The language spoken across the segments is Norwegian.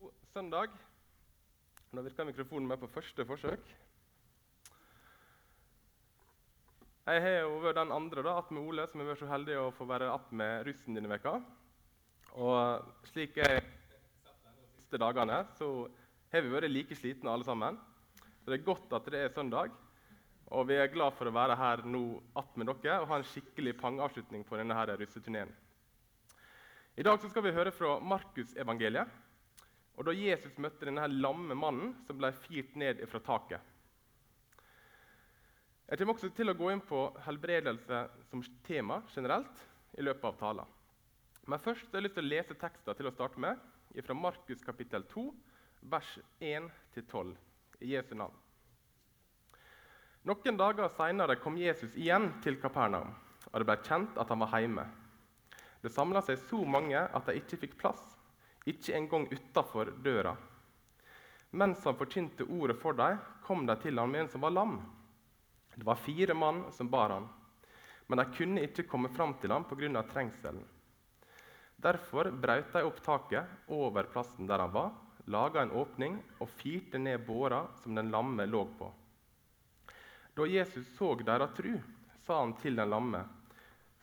God søndag. Nå virker mikrofonen med på første forsøk. Jeg har jo vært den andre da, med Ole, som har vært så heldig å få være att med russen denne veka. Og slik jeg har sett de siste dagene, så har vi vært like slitne alle sammen. Så det er godt at det er søndag, og vi er glad for å være her nå att med dere og ha en skikkelig pangavslutning på denne russeturneen. I dag skal vi høre fra Markusevangeliet. Og da Jesus møtte denne lamme mannen som ble firt ned fra taket. Jeg kommer også til å gå inn på helbredelse som tema generelt i løpet av talen. Men først har jeg lyst til å lese teksten til å starte med fra Markus kapittel 2, vers 1-12, i Jesu navn. Noen dager seinere kom Jesus igjen til Kapernaum, og det ble kjent at han var hjemme. Det samla seg så mange at de ikke fikk plass, ikke engang utafor døra. Mens han forkynte ordet for dem, kom de til ham med en som var lam. Det var fire mann som bar han, men de kunne ikke komme fram til ham pga. trengselen. Derfor brøt de opp taket over plassen der han var, laga en åpning og firte ned båra som den lamme lå på. Da Jesus så deres tru, sa han til den lamme,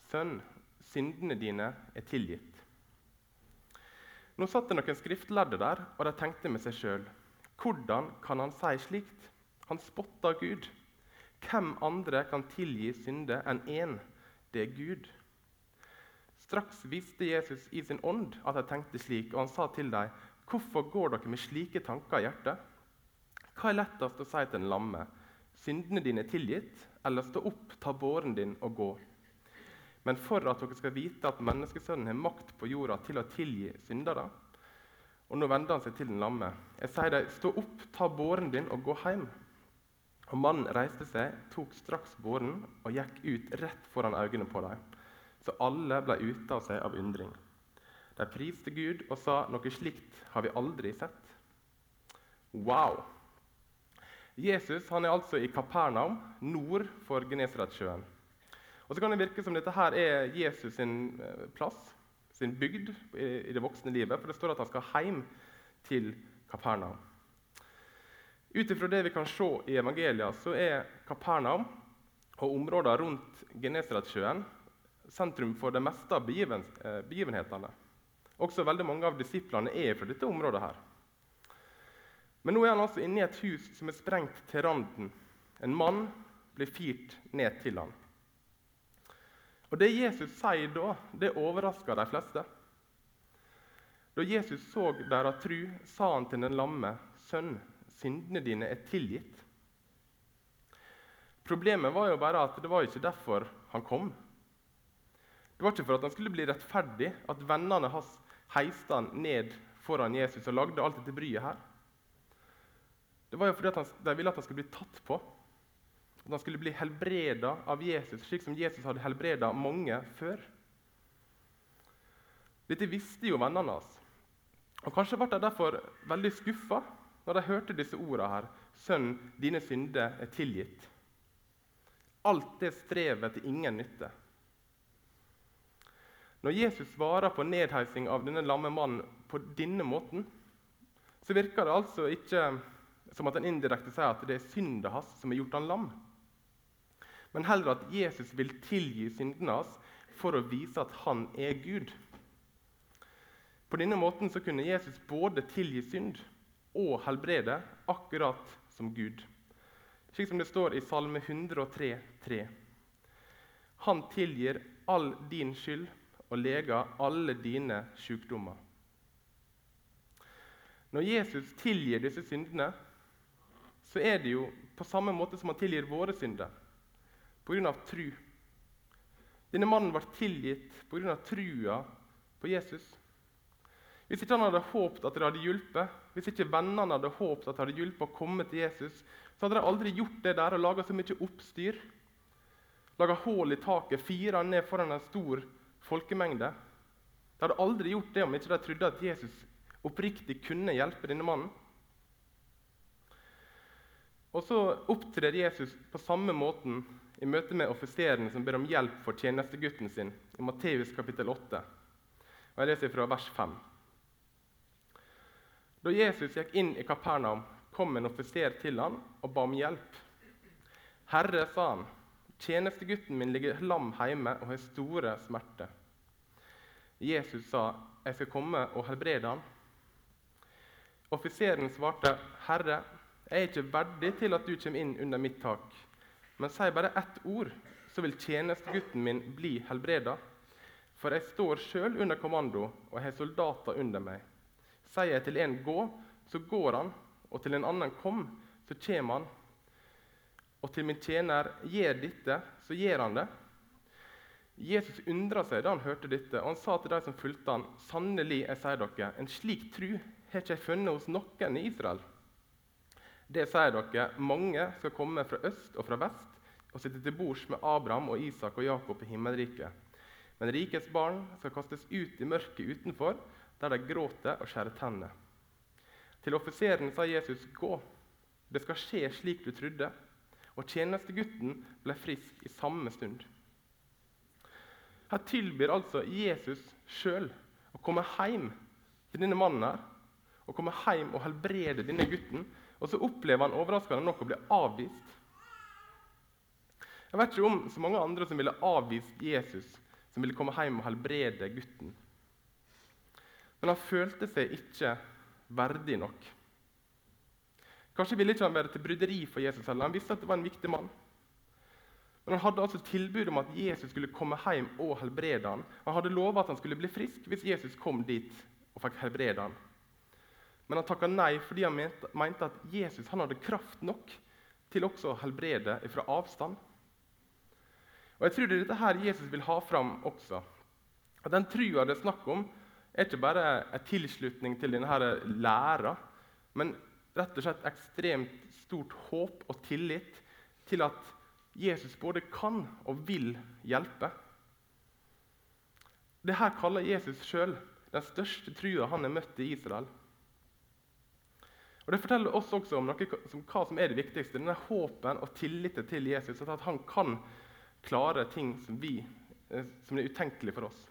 'Sønn, syndene dine er tilgitt.' Nå satt det noen skriftlærde der, og de tenkte med seg sjøl.: Hvordan kan han si slikt? Han spotter Gud. Hvem andre kan tilgi synde enn én? Det er Gud. Straks visste Jesus i sin ånd at de tenkte slik, og han sa til dem.: Hvorfor går dere med slike tanker i hjertet? Hva er lettest å si til en lamme? Syndene dine er tilgitt, eller stå opp, ta båren din og gå. Men for at dere skal vite at menneskesønnen har makt på jorda til å tilgi syndere Og nå vender han seg til den lamme. Jeg sier deg, stå opp, ta båren din og gå hjem. Og Mannen reiste seg, tok straks båren og gikk ut rett foran øynene på dem. Så alle ble ute av seg av undring. De priste Gud og sa noe slikt har vi aldri sett. Wow! Jesus han er altså i Kapernaum, nord for Genesaretsjøen. Og så kan det virke som dette her er Jesus sin eh, plass, sin bygd, i det voksne livet. For det står at han skal hjem til Kapernaum. Ut ifra det vi kan se i evangelia, så er Kapernaum og områdene rundt Genesaretsjøen sentrum for det meste av begiven, eh, begivenhetene. Også veldig mange av disiplene er fra dette området. her. Men nå er han altså inne i et hus som er sprengt til randen. En mann blir firt ned til ham. Og Det Jesus sier da, det overrasker de fleste. Da Jesus så deres tru, sa han til den lamme, 'Sønn, syndene dine er tilgitt.' Problemet var jo bare at det var ikke derfor han kom. Det var ikke for at han skulle bli rettferdig, at vennene hans heiste han ned foran Jesus og lagde alt dette bryet her. Det var jo fordi de ville at han skulle bli tatt på. At han skulle bli helbreda av Jesus, slik som Jesus hadde helbreda mange før. Dette visste jo vennene hans. Og Kanskje ble de derfor veldig skuffa når de hørte disse ordene her. Sønn, dine synder er tilgitt. Alt det strevet til ingen nytte. Når Jesus svarer på nedheising av denne lamme mannen på denne måten, så virker det altså ikke som at han indirekte sier at det er synda hans som har gjort han lam men heller at Jesus vil tilgi syndene hans for å vise at han er Gud. På denne måten så kunne Jesus både tilgi synd og helbrede, akkurat som Gud. Slik som det står i Salme 103, 3. Han tilgir all din skyld og leger alle dine sykdommer. Når Jesus tilgir disse syndene, så er det jo på samme måte som han tilgir våre synder pga. tru. Denne mannen ble tilgitt pga. trua på Jesus. Hvis ikke han hadde håpet at det hadde hjulpet, hvis ikke vennene hadde håpet at det hadde hjulpet å komme til Jesus, så hadde de aldri gjort det der og laga så mye oppstyr. Laga hull i taket, fira ned foran en stor folkemengde. De hadde aldri gjort det om ikke de trodde at Jesus oppriktig kunne hjelpe denne mannen. Og så opptrer Jesus på samme måten i møte med offiserene som ber om hjelp for tjenestegutten sin, i Matteus kapittel 8. Og Jeg leser fra vers 5. Da Jesus gikk inn i Kapernaum, kom en offiser til ham og ba om hjelp. 'Herre', sa han, 'tjenestegutten min ligger lam hjemme og har store smerter.' Jesus sa, 'Jeg skal komme og helbrede ham. Offiseren svarte, 'Herre, jeg er ikke verdig til at du kommer inn under mitt tak.' 'Men si bare ett ord, så vil tjenestegutten min bli helbreda.' 'For jeg står sjøl under kommando og har soldater under meg.' 'Sier jeg til en gå, så går han, og til en annen kom, så kommer han.' 'Og til min tjener gjør dette, så gjør han det.' Jesus undra seg da han hørte dette, og han sa til de som fulgte han, 'Sannelig, jeg sier dere, en slik tru har ikke jeg funnet hos noen i Israel.' Det sier dere, mange skal komme fra øst og fra vest og sitte til bords med Abraham og Isak og Jakob i himmelriket. Men rikets barn skal kastes ut i mørket utenfor, der de gråter og skjærer tenner. Til offiseren sa Jesus, 'Gå, det skal skje slik du trodde.' Og tjenestegutten ble frisk i samme stund. Her tilbyr altså Jesus sjøl å komme hjem til denne mannen her, og komme hjem og helbrede denne gutten. Og så opplever han overraskende nok å bli avvist. Jeg vet ikke om så mange andre som ville avvist Jesus, som ville komme hjem og helbrede gutten. Men han følte seg ikke verdig nok. Kanskje ville ikke han være til bryderi for Jesus heller. Han visste at det var en viktig mann. Men han hadde altså tilbud om at Jesus skulle komme hjem og helbrede ham. Han hadde lova at han skulle bli frisk hvis Jesus kom dit og fikk helbrede ham. Men han takka nei fordi han mente, at Jesus hadde kraft nok til også å helbrede fra avstand. Og Jeg tror det er dette her Jesus vil ha fram også. At Den trua det er snakk om, er ikke bare en tilslutning til denne læra, men rett og slett ekstremt stort håp og tillit til at Jesus både kan og vil hjelpe. Dette kaller Jesus sjøl den største trua han har møtt i Israel. Og Det forteller oss også om noe, som, hva som er det viktigste. denne Håpen og tilliten til Jesus, at han kan klare ting som, vi, eh, som er utenkelig for oss.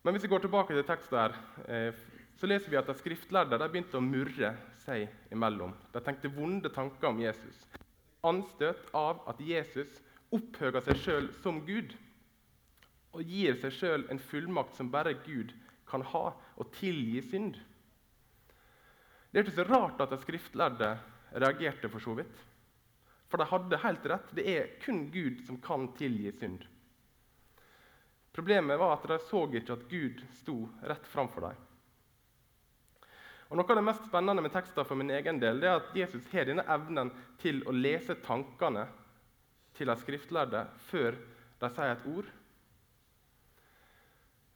Men hvis vi går tilbake til teksten, her, eh, så leser vi at de skriftlærde de begynte å murre seg imellom. De tenkte vonde tanker om Jesus. Anstøt av at Jesus opphøyer seg sjøl som Gud og gir seg sjøl en fullmakt som bare Gud kan ha, og tilgi synd. Det er ikke så rart at de skriftlærde reagerte for så vidt. For de hadde helt rett. Det er kun Gud som kan tilgi synd. Problemet var at de så ikke at Gud sto rett framfor dem. Og Noe av det mest spennende med teksten for min egen del det er at Jesus har denne evnen til å lese tankene til de skriftlærde før de sier et ord.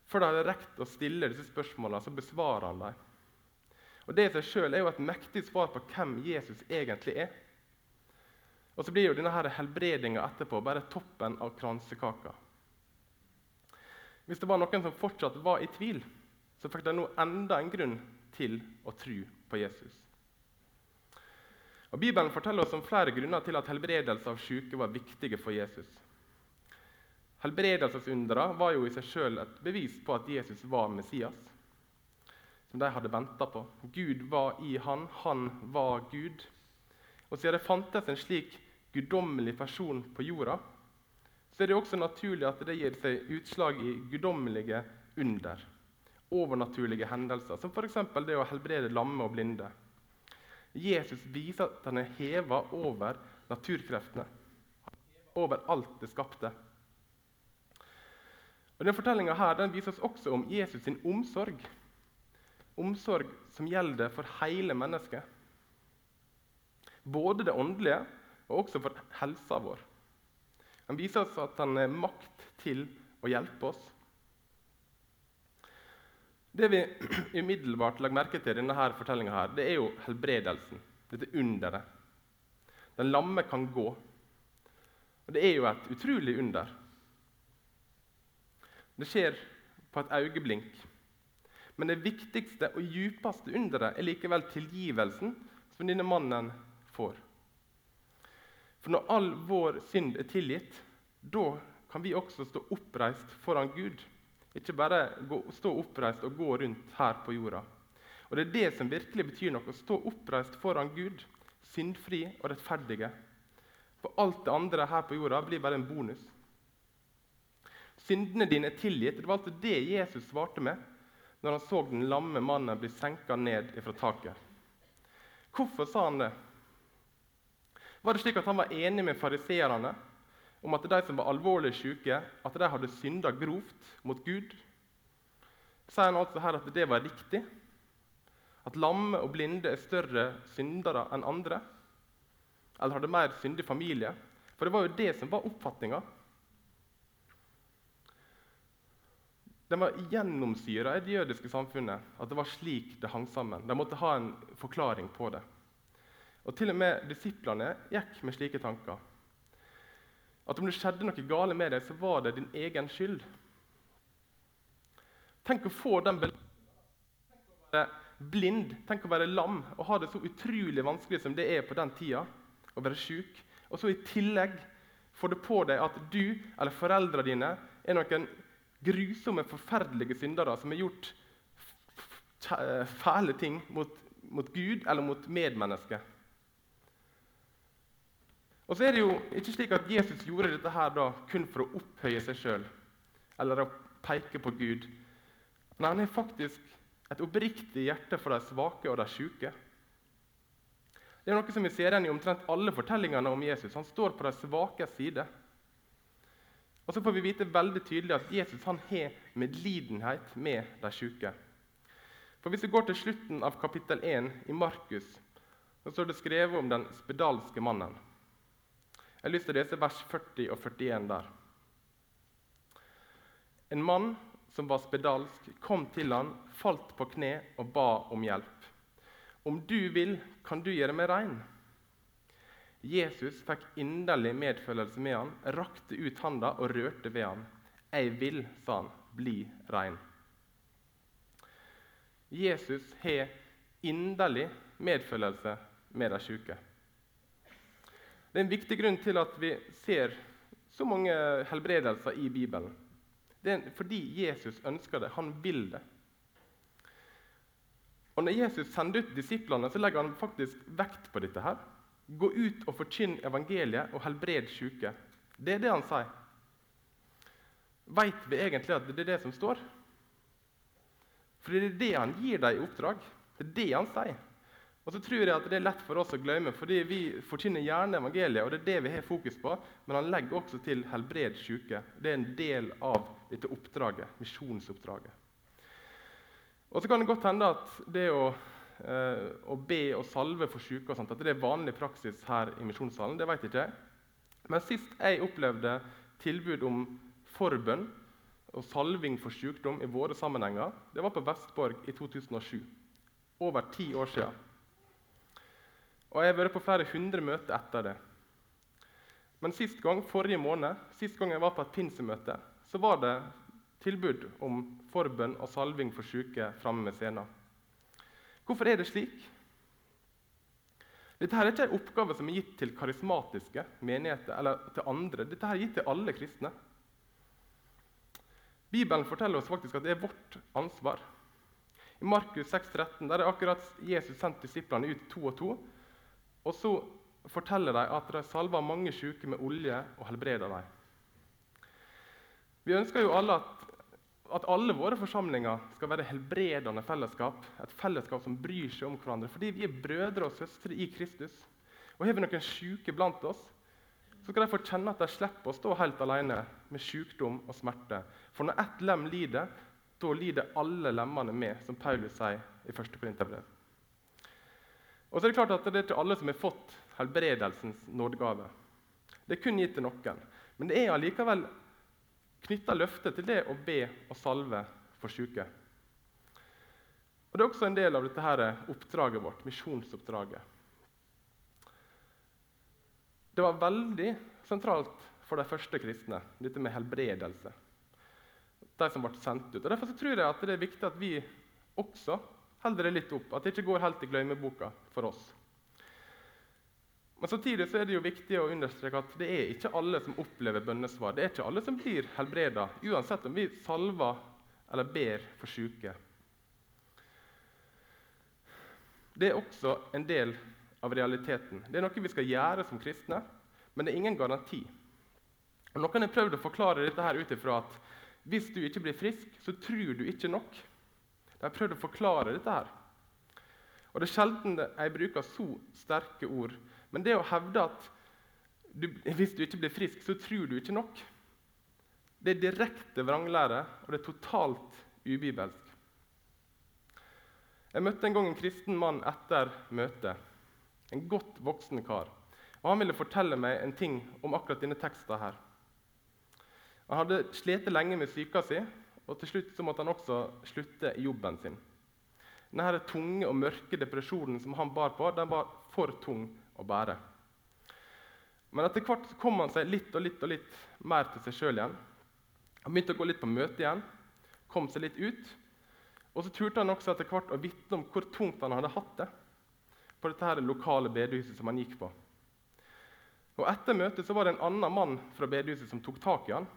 Før de har rekt å stille disse spørsmålene, så besvarer han dem. Og Det i seg selv er jo et mektig svar på hvem Jesus egentlig er. Og så blir jo denne helbredinga etterpå bare toppen av kransekaka. Hvis det var noen som fortsatt var i tvil, så fikk de nå enda en grunn til å tro på Jesus. Og Bibelen forteller oss om flere grunner til at helbredelse av syke var viktige for Jesus. Helbredelsesundra var jo i seg sjøl et bevis på at Jesus var Messias, som de hadde venta på. Gud var i han, han var Gud. Og siden det fantes en slik guddommelig person på jorda, så er det også naturlig at det gir seg utslag i guddommelige under. Overnaturlige hendelser, som f.eks. det å helbrede lamme og blinde. Jesus viser at han er heva over naturkreftene, over alt det skapte. Og Denne fortellinga viser oss også om Jesus sin omsorg. Omsorg som gjelder for hele mennesket. Både det åndelige og også for helsa vår. Han viser oss at han har makt til å hjelpe oss. Det vi umiddelbart legger merke til i denne fortellinga, er jo helbredelsen. Dette underet. Den lamme kan gå. Og Det er jo et utrolig under. Det skjer på et øyeblink. Men det viktigste og djupeste underet er likevel tilgivelsen som denne mannen får. For når all vår synd er tilgitt, da kan vi også stå oppreist foran Gud. Ikke bare gå, stå oppreist og gå rundt her på jorda. Og det er det som virkelig betyr noe, å stå oppreist foran Gud, syndfri og rettferdige. For alt det andre her på jorda blir bare en bonus. Syndene dine er tilgitt. Det var altså det Jesus svarte med når han så den lamme mannen bli senka ned fra taket. Hvorfor sa han det? Var det slik at han var enig med fariseerne om at de som var alvorlig syke, at de hadde synda grovt mot Gud? Sier han altså her at det var riktig? At lamme og blinde er større syndere enn andre? Eller hadde mer syndig familie? For det var jo det som var oppfatninga. Den var gjennomsyra i det jødiske samfunnet. At det var slik det hang sammen. De måtte ha en forklaring på det. Og Til og med disiplene gikk med slike tanker. At om det skjedde noe gale med deg, så var det din egen skyld. Tenk å få den Tenk å være blind, tenk å være lam og ha det så utrolig vanskelig som det er på den tida. Å være syk. Og så i tillegg få det på deg at du eller foreldrene dine er noen grusomme, forferdelige syndere som har gjort fæle ting mot, mot Gud eller mot medmennesker. Og så er det jo ikke slik at Jesus gjorde dette her da kun for å opphøye seg sjøl eller å peke på Gud. Nei, han har faktisk et oppriktig hjerte for de svake og de sjuke. Det er noe som vi ser igjen i omtrent alle fortellingene om Jesus. Han står på de svakes side. Og så får vi vite veldig tydelig at Jesus han har medlidenhet med de syke. For Hvis vi går til slutten av kapittel 1 i Markus, så står det skrevet om den spedalske mannen. Jeg har lyst til å lese vers 40 og 41 der. En mann som var spedalsk, kom til han, falt på kne og ba om hjelp. Om du vil, kan du gjøre meg rein. Jesus fikk inderlig medfølelse med han, rakte ut handa og rørte ved han. Jeg vil, sa han, bli rein. Jesus har inderlig medfølelse med de syke. Det er en viktig grunn til at vi ser så mange helbredelser i Bibelen. Det er fordi Jesus ønsker det. Han vil det. Og Når Jesus sender ut disiplene, så legger han faktisk vekt på dette. her. Gå ut og forkynn evangeliet og helbred syke. Det er det han sier. Veit vi egentlig at det er det som står? For det er det han gir dem i oppdrag. Det er det han sier. Og så tror jeg at Det er lett for oss å glemme, fordi vi forkynner gjerne evangeliet. og det er det vi har fokus på, Men han legger også til 'helbred syke'. Det er en del av dette oppdraget, misjonsoppdraget. Og så kan det godt hende at det å å be og salve for syke. og sånt, At det er vanlig praksis her i misjonssalen, det vet ikke jeg. Men sist jeg opplevde tilbud om forbønn og salving for sykdom i våre sammenhenger, det var på Vestborg i 2007. Over ti år siden. Og jeg har vært på flere hundre møter etter det. Men sist gang, forrige måned, sist gang jeg var på et pinsemøte, så var det tilbud om forbønn og salving for syke framme ved scenen. Hvorfor er det slik? Dette er ikke en oppgave som er gitt til karismatiske menigheter eller til andre. Dette er gitt til alle kristne. Bibelen forteller oss faktisk at det er vårt ansvar. I Markus 6,13 der er akkurat Jesus sendt disiplene ut to og to. Og så forteller de at de salver mange syke med olje og helbreder dem. Vi ønsker jo alle at at alle våre forsamlinger skal være helbredende fellesskap. Et fellesskap som bryr seg om hverandre. Fordi vi er brødre og søstre i Kristus. Og Har vi noen syke blant oss, så skal de få kjenne at de slipper å stå helt alene med sykdom og smerte. For når ett lem lider, da lider alle lemmene med, som Paulus sier i 1. Korinterbrev. Og så er Det klart at det er ikke alle som har fått helbredelsens nådegave. Det er kun gitt til noen. Men det er allikevel knytta løftet til det å be og salve for syke. Og Det er også en del av dette her oppdraget vårt, misjonsoppdraget. Det var veldig sentralt for de første kristne, dette med helbredelse. De som ble sendt ut. Og Derfor tror jeg at det er viktig at vi også holder det litt opp, at det ikke går helt i glemmeboka for oss. Men samtidig er det jo viktig å understreke at det er ikke alle som opplever bønnesvar. Det er ikke alle som blir helbreda, uansett om vi salver eller ber for syke. Det er også en del av realiteten. Det er noe vi skal gjøre som kristne, men det er ingen garanti. Og Noen har prøvd å forklare dette her ut ifra at hvis du ikke blir frisk, så tror du ikke nok. De har prøvd å forklare dette her. Og Det er sjelden jeg bruker så sterke ord. Men det å hevde at du, hvis du ikke blir frisk, så tror du ikke nok, det er direkte vranglære, og det er totalt ubibelsk. Jeg møtte en gang en kristen mann etter møtet. En godt voksen kar. Og Han ville fortelle meg en ting om akkurat denne teksten. her. Han hadde slitt lenge med syka si, og til slutt så måtte han også slutte i jobben sin. Denne tunge og mørke depresjonen som han bar på, den var for tung å bære. Men etter hvert kom han seg litt og litt og litt mer til seg sjøl igjen. Han begynte å gå litt på møte igjen, kom seg litt ut. Og så turte han også etter hvert å vitne om hvor tungt han hadde hatt det på dette her lokale bedehuset som han gikk på. Og Etter møtet så var det en annen mann fra bedehuset som tok tak i han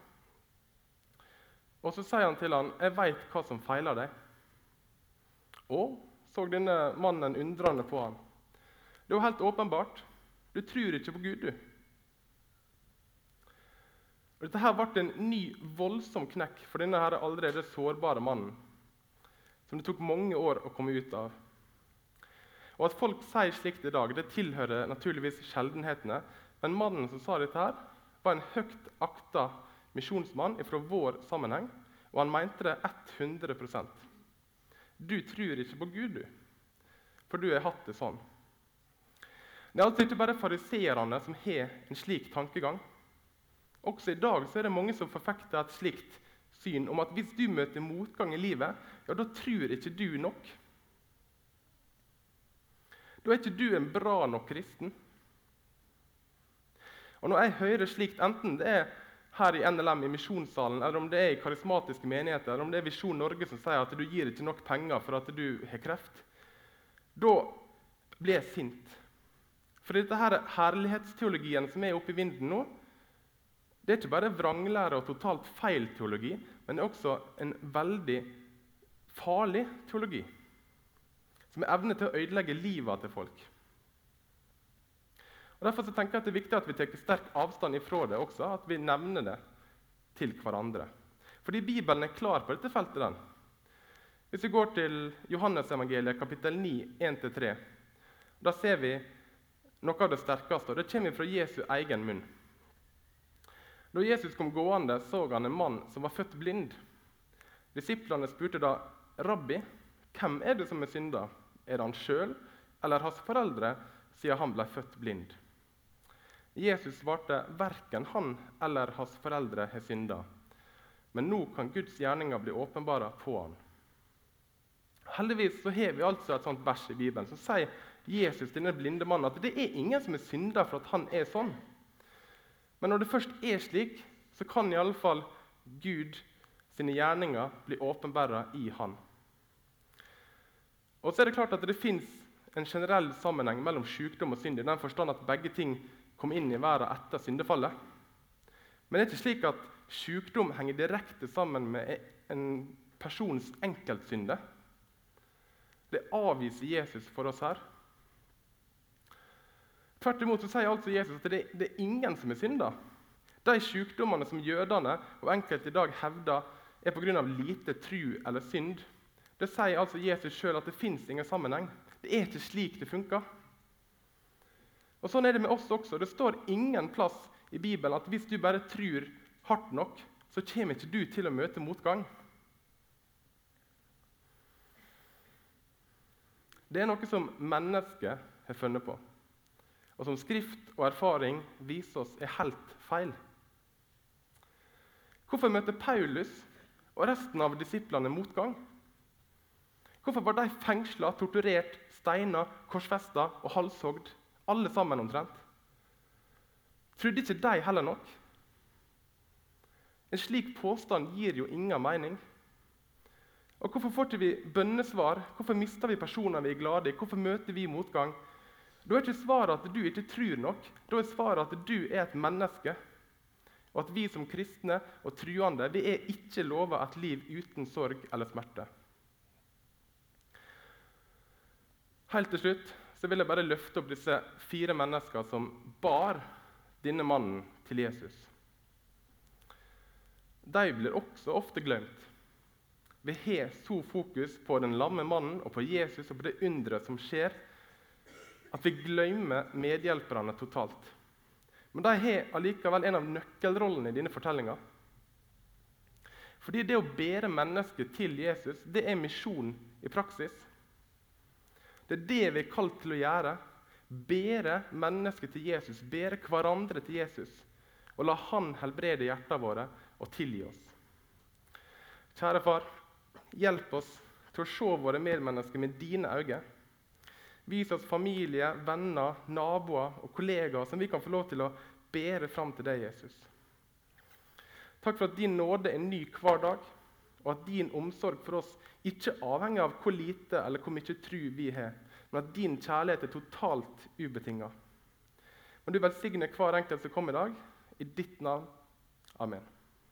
og så sier han til han, 'Jeg veit hva som feiler deg.' Og så denne mannen undrende på han. Det var helt åpenbart. Du tror ikke på Gud, du. Og dette her ble en ny, voldsom knekk for denne her allerede sårbare mannen, som det tok mange år å komme ut av. Og At folk sier slikt i dag, det tilhører naturligvis sjeldenhetene. Men mannen som sa dette, her, var en høyt akta misjonsmann fra vår sammenheng, og han mente det 100% Du tror ikke på Gud, du, for du har hatt det sånn. Det er altså ikke bare fariseerne som har en slik tankegang. Også i dag er det mange som forfekter et slikt syn om at hvis du møter motgang i livet, ja, da tror ikke du nok. Da er ikke du en bra nok kristen. Og Når jeg hører slikt, enten det er her i NLM i misjonssalen, eller om det er i karismatiske menigheter, eller om det er Visjon Norge som sier at du gir ikke nok penger for at du har kreft, da blir jeg sint. For dette her herlighetsteologien som er oppe i vinden nå, det er ikke bare vranglære og totalt feil teologi, men det er også en veldig farlig teologi. Som har evne til å ødelegge livet til folk. Og Derfor tenker jeg at det er viktig at vi tar sterk avstand ifra det også, at vi nevner det til hverandre. Fordi Bibelen er klar på dette feltet. den. Hvis vi går til Johannes evangeliet, kapittel 9, 1-3, da ser vi noe av det sterkeste. og Det kommer fra Jesu egen munn. Da Jesus kom gående, så han en mann som var født blind. Disiplene spurte da, 'Rabbi, hvem er det som er synda? Er det han sjøl eller hans foreldre?' siden han ble født blind. Jesus svarte verken han eller hans foreldre har synda. Men nå kan Guds gjerninger bli åpenbare på han. Heldigvis så har vi altså et sånt vers i Bibelen som sier Jesus denne blinde mannen, at det er ingen som er synder for at han er sånn. Men når det først er slik, så kan i alle fall Gud sine gjerninger bli åpenbara i han. Og så er Det klart at det fins en generell sammenheng mellom sykdom og synd i den forstand at begge ting kom inn i verden etter syndefallet. Men det er ikke slik at sykdom henger direkte sammen med en persons enkeltsynde. Det avviser Jesus for oss her. Tvert imot så sier altså Jesus at det, det er ingen som er synda. De sykdommene som jødene og enkelte i dag hevder er pga. lite tru eller synd, det sier altså Jesus sjøl at det fins ingen sammenheng. Det er ikke slik det funker. Og Sånn er det med oss også. Det står ingen plass i Bibelen at hvis du bare tror hardt nok, så kommer ikke du til å møte motgang. Det er noe som mennesket har funnet på, og som skrift og erfaring viser oss er helt feil. Hvorfor møter Paulus og resten av disiplene motgang? Hvorfor var de fengsla, torturert, steina, korsfesta og halshogd alle sammen omtrent. Trodde ikke de heller nok? En slik påstand gir jo ingen mening. Og Hvorfor får ikke vi bønnesvar? Hvorfor mister vi personer vi er glade i? Hvorfor møter vi motgang? Da er ikke svaret at du ikke tror nok. Da er svaret at du er et menneske. Og at vi som kristne og truende vi er ikke lova et liv uten sorg eller smerte. Helt til slutt så vil jeg bare løfte opp disse fire menneskene som bar denne mannen til Jesus. De blir også ofte glemt. Vi har så fokus på den lamme mannen og på Jesus og på det underet som skjer, at vi glemmer medhjelperne totalt. Men de har allikevel en av nøkkelrollene i denne fortellinga. Fordi det å bære mennesket til Jesus, det er misjon i praksis. Det er det vi er kalt til å gjøre. Bære mennesket til Jesus, bære hverandre til Jesus. Og la Han helbrede hjertene våre og tilgi oss. Kjære far, hjelp oss til å se våre medmennesker med dine øyne. Vis oss familie, venner, naboer og kollegaer som vi kan få lov til å bære fram til deg, Jesus. Takk for at din nåde er ny hver dag, og at din omsorg for oss ikke avhenger av hvor lite eller hvor mye tru vi har, men at din kjærlighet er totalt ubetinga. Men du velsigner hver enkelt som kom i dag. I ditt navn. Amen.